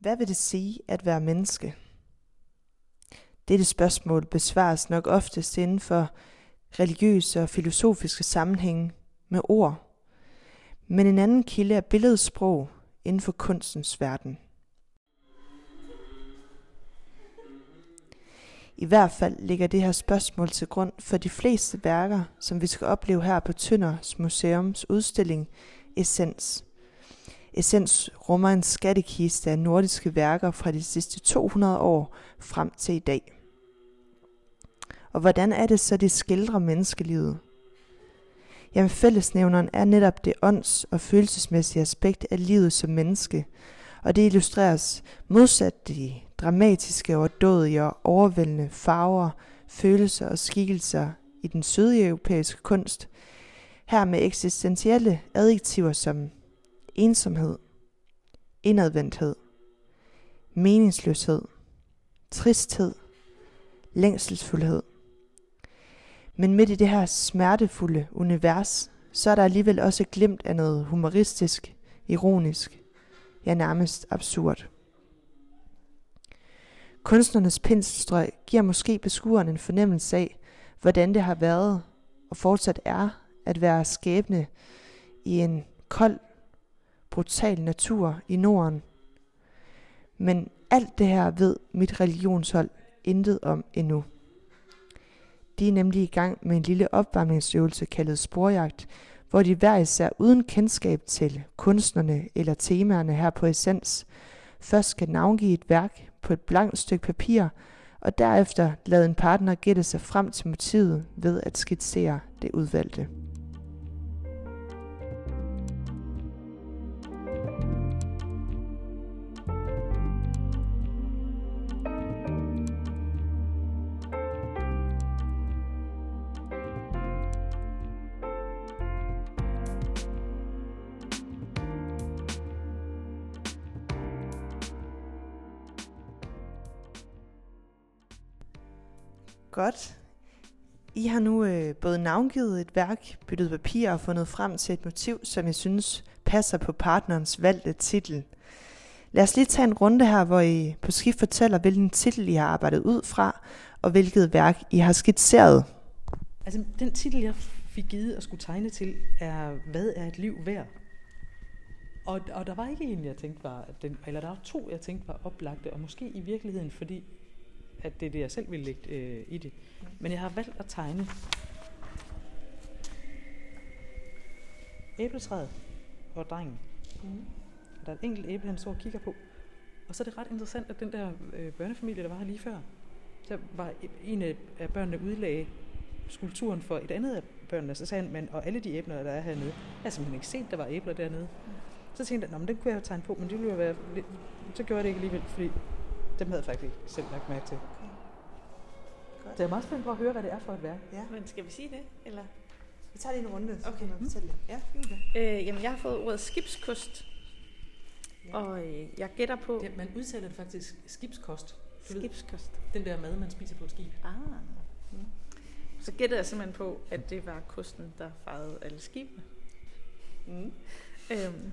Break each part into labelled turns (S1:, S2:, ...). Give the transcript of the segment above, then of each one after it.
S1: Hvad vil det sige at være menneske? Dette spørgsmål besvares nok oftest inden for religiøse og filosofiske sammenhænge med ord, men en anden kilde er billedsprog inden for kunstens verden. I hvert fald ligger det her spørgsmål til grund for de fleste værker, som vi skal opleve her på Tønders Museums udstilling Essens. Essens rummer en skattekiste af nordiske værker fra de sidste 200 år frem til i dag. Og hvordan er det så, det skildrer menneskelivet? Jamen fællesnævneren er netop det ånds- og følelsesmæssige aspekt af livet som menneske, og det illustreres modsat de dramatiske og dødige og overvældende farver, følelser og skikkelser i den sydeuropæiske kunst, her med eksistentielle adjektiver som ensomhed, indadvendthed, meningsløshed, tristhed, længselsfuldhed. Men midt i det her smertefulde univers, så er der alligevel også glimt af noget humoristisk, ironisk, ja nærmest absurd. Kunstnernes penselstrøg giver måske beskueren en fornemmelse af, hvordan det har været og fortsat er at være skæbne i en kold, brutal natur i Norden. Men alt det her ved mit religionshold intet om endnu. De er nemlig i gang med en lille opvarmningsøvelse kaldet sporjagt, hvor de hver især uden kendskab til kunstnerne eller temaerne her på Essens, først skal navngive et værk på et blankt stykke papir, og derefter lade en partner gætte sig frem til motivet ved at skitsere det udvalgte. Godt. I har nu øh, både navngivet et værk, byttet papir og fundet frem til et motiv, som jeg synes passer på partnerens valgte titel. Lad os lige tage en runde her, hvor I på skift fortæller, hvilken titel I har arbejdet ud fra, og hvilket værk I har skitseret.
S2: Altså, den titel, jeg fik givet at skulle tegne til, er Hvad er et liv værd? Og, og der var ikke en, jeg tænkte var, den, eller der var to, jeg tænkte var oplagte, og måske i virkeligheden, fordi at det er det, jeg selv vil lægge øh, i det. Men jeg har valgt at tegne æbletræet og drengen. Mm. Der er et enkelt æble, han står og kigger på. Og så er det ret interessant, at den der øh, børnefamilie, der var her lige før, der var en af børnene udlagde skulpturen for et andet af børnene. Så sagde han, men, og alle de æbler, der er hernede, jeg har simpelthen ikke set, der var æbler dernede. Mm. Så tænkte jeg, men det kunne jeg tegne på, men det ville jo være så gjorde jeg det ikke alligevel, fordi dem havde jeg faktisk ikke selv lagt mærke til. Okay. Så jeg er meget spændt på at høre, hvad det er for et værk.
S3: Ja. Men skal vi sige det? Eller?
S1: Vi tager lige en runde, så
S3: okay.
S1: kan man fortælle det. Ja,
S3: okay. øh, jamen, jeg har fået ordet skibskost. Ja. Og øh, jeg gætter på...
S2: Ja, man udtaler det faktisk skibskost.
S3: Skibskost.
S2: Den der mad, man spiser på et skib.
S3: Ah. Mm. Så gætter jeg simpelthen på, at det var kosten, der fejrede alle skibene. Mm. Øhm.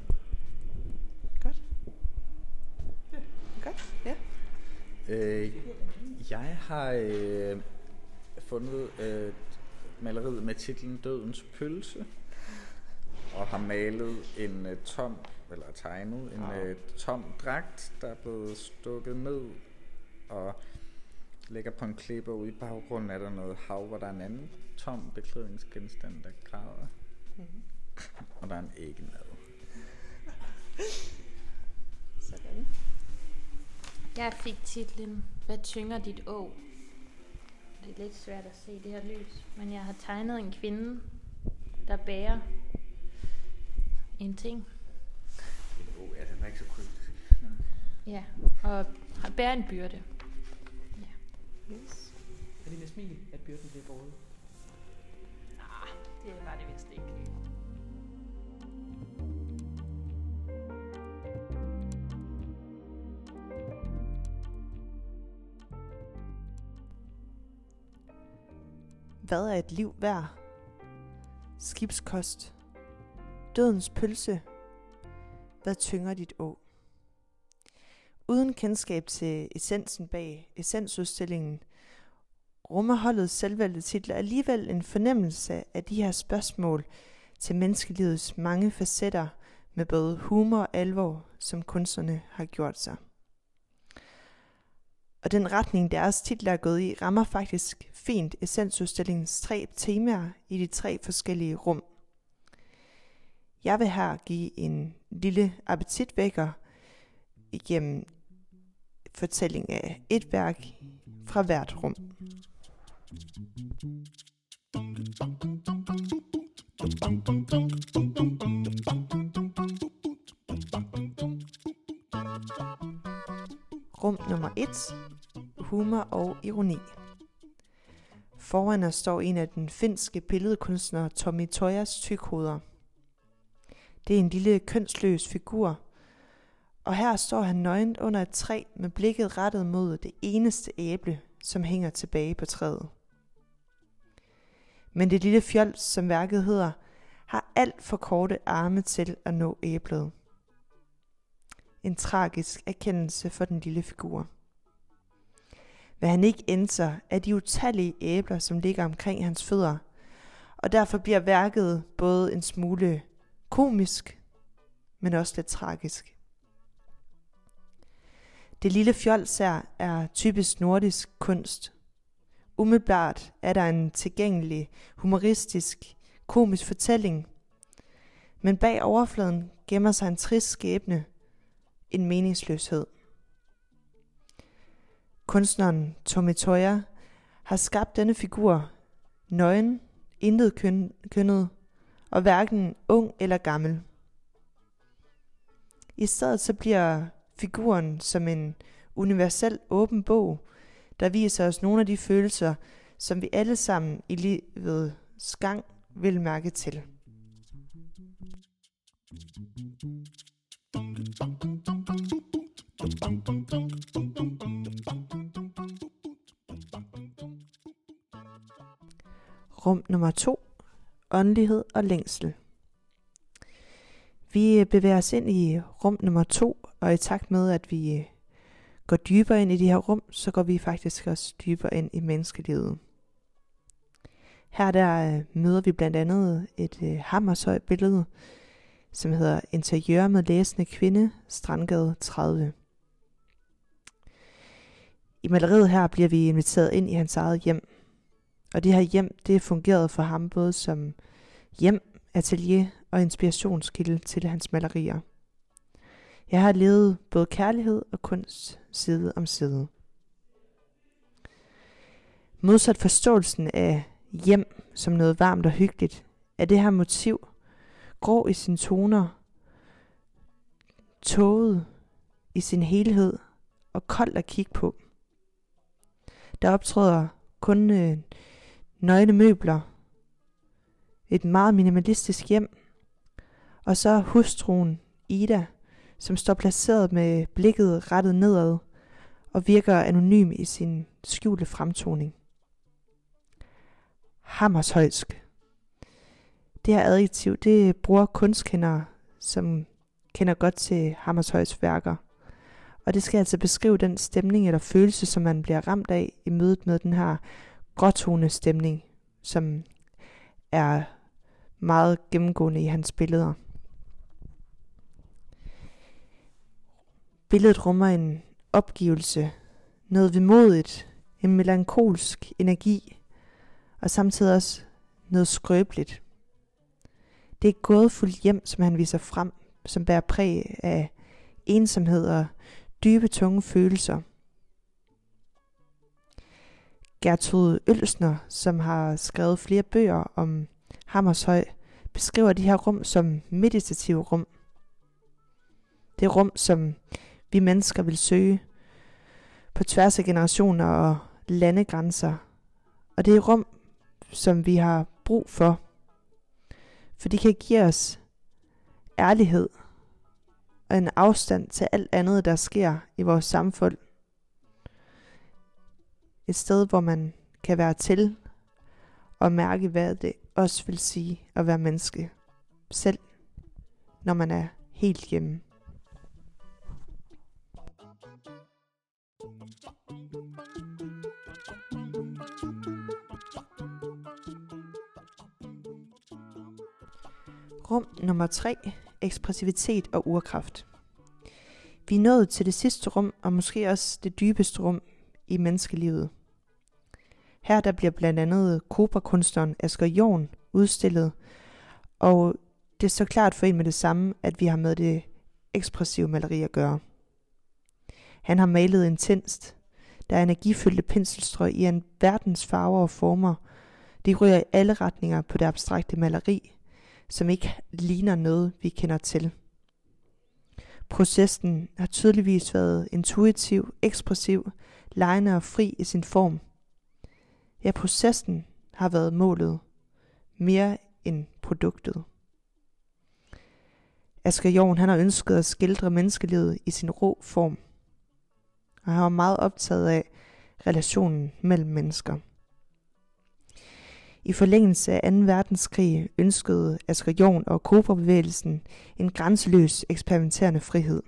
S3: Godt.
S1: Ja. Godt, ja.
S4: Øh, jeg har øh, fundet øh, maleriet med titlen Dødens Pølse, og har malet en øh, tom, eller tegnet en øh, tom dragt, der er blevet stukket ned, og ligger på en klippe, ude i baggrunden er der noget hav, hvor der er en anden tom beklædningsgenstand, der græder. Mm-hmm. Og der er en æggemad.
S5: Sådan. Jeg fik titlen Hvad tynger dit å? Det er lidt svært at se det her lys, men jeg har tegnet en kvinde, der bærer en ting.
S4: En å, ja, den er ikke så kryptisk.
S5: Ja, og har bærer en byrde.
S2: Ja. Yes. Er det med smil, at byrden bliver båret?
S5: Nej, det var det vist ikke.
S1: Hvad er et liv værd? Skibskost. Dødens pølse. Hvad tynger dit å? uden kendskab til essensen bag essensudstillingen, rummer holdets selvvalgte titler alligevel en fornemmelse af de her spørgsmål til menneskelivets mange facetter med både humor og alvor, som kunstnerne har gjort sig. Og den retning, deres titler er gået i, rammer faktisk fint essensudstillingens tre temaer i de tre forskellige rum. Jeg vil her give en lille appetitvækker igennem fortælling af et værk fra hvert rum. Rum nummer 1. Humor og ironi. Foran os står en af den finske billedkunstner Tommy Toyas tykhoder. Det er en lille kønsløs figur, og her står han nøgent under et træ med blikket rettet mod det eneste æble, som hænger tilbage på træet. Men det lille fjold, som værket hedder, har alt for korte arme til at nå æblet. En tragisk erkendelse for den lille figur. Hvad han ikke indser, er de utallige æbler, som ligger omkring hans fødder, og derfor bliver værket både en smule komisk, men også lidt tragisk. Det lille fjolsær er typisk nordisk kunst. Umiddelbart er der en tilgængelig, humoristisk, komisk fortælling, men bag overfladen gemmer sig en trist skæbne, en meningsløshed. Kunstneren Tommy Toya har skabt denne figur, nøgen, intet køn, kønnet, og hverken ung eller gammel. I stedet så bliver figuren som en universel åben bog, der viser os nogle af de følelser, som vi alle sammen i livets gang vil mærke til. Rum nummer to. Åndelighed og længsel. Vi øh, bevæger os ind i rum nummer to, og i takt med, at vi øh, går dybere ind i de her rum, så går vi faktisk også dybere ind i menneskelivet. Her der øh, møder vi blandt andet et øh, hammershøjt billede, som hedder Interiør med læsende kvinde, Strandgade 30. I maleriet her bliver vi inviteret ind i hans eget hjem. Og det her hjem, det fungerede for ham både som hjem, atelier og inspirationskilde til hans malerier. Jeg har levet både kærlighed og kunst side om side. Modsat forståelsen af hjem som noget varmt og hyggeligt, er det her motiv grå i sine toner, tåget i sin helhed og koldt at kigge på. Der optræder kun øh, nøgne møbler, et meget minimalistisk hjem, og så hustruen Ida, som står placeret med blikket rettet nedad og virker anonym i sin skjulte fremtoning. Hammershøjsk. Det her adjektiv, det bruger kunstkendere, som kender godt til Hammershøjs værker. Og det skal altså beskrive den stemning eller følelse, som man bliver ramt af i mødet med den her gråtone stemning, som er meget gennemgående i hans billeder. Billedet rummer en opgivelse, noget vemodigt, en melankolsk energi, og samtidig også noget skrøbeligt. Det er et gådefuldt hjem, som han viser frem, som bærer præg af ensomhed og dybe, tunge følelser. Gertrud Ølsner, som har skrevet flere bøger om Hammershøj, beskriver de her rum som meditative rum. Det er rum, som vi mennesker vil søge på tværs af generationer og landegrænser. Og det er rum, som vi har brug for, for det kan give os ærlighed og en afstand til alt andet, der sker i vores samfund. Et sted, hvor man kan være til og mærke, hvad det også vil sige at være menneske. Selv når man er helt hjemme. Rum nummer 3. Ekspressivitet og urkraft. Vi er nået til det sidste rum, og måske også det dybeste rum i menneskelivet. Her der bliver blandt andet kobrakunstneren Asger Jorn udstillet, og det er så klart for en med det samme, at vi har med det ekspressive maleri at gøre. Han har malet intenst. Der er energifyldte penselstrøg i en verdens farver og former. De ryger i alle retninger på det abstrakte maleri, som ikke ligner noget, vi kender til. Processen har tydeligvis været intuitiv, ekspressiv, lejende og fri i sin form. Ja, processen har været målet mere end produktet. Asger Jorn han har ønsket at skildre menneskelivet i sin rå form. Og han var meget optaget af relationen mellem mennesker. I forlængelse af 2. verdenskrig ønskede Asger Jorn og Cobra-bevægelsen en grænseløs eksperimenterende frihed.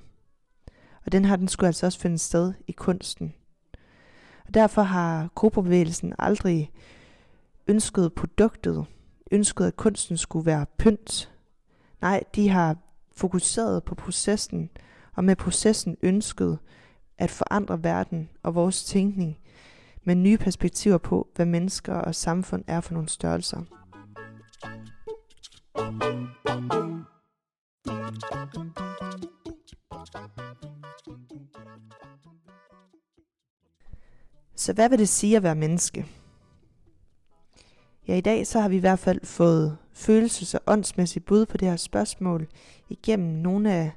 S1: Og den har den skulle altså også finde sted i kunsten. Og derfor har Cobra-bevægelsen aldrig ønsket produktet, ønsket at kunsten skulle være pynt. Nej, de har fokuseret på processen, og med processen ønsket at forandre verden og vores tænkning med nye perspektiver på, hvad mennesker og samfund er for nogle størrelser. Så hvad vil det sige at være menneske? Ja, i dag så har vi i hvert fald fået følelses- og åndsmæssigt bud på det her spørgsmål igennem nogle af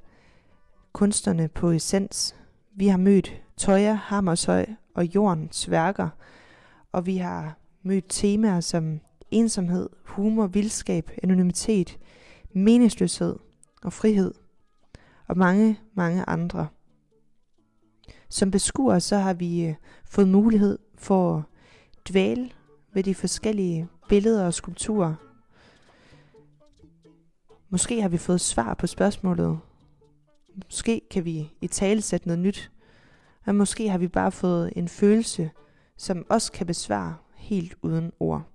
S1: kunstnerne på Essens. Vi har mødt Tøjer, Hammershøj og Jordens værker, og vi har mødt temaer som ensomhed, humor, vildskab, anonymitet, meningsløshed og frihed, og mange, mange andre. Som beskuer så har vi øh, fået mulighed for at dvæle ved de forskellige billeder og skulpturer. Måske har vi fået svar på spørgsmålet. Måske kan vi i tale sætte noget nyt. Og måske har vi bare fået en følelse, som også kan besvare helt uden ord.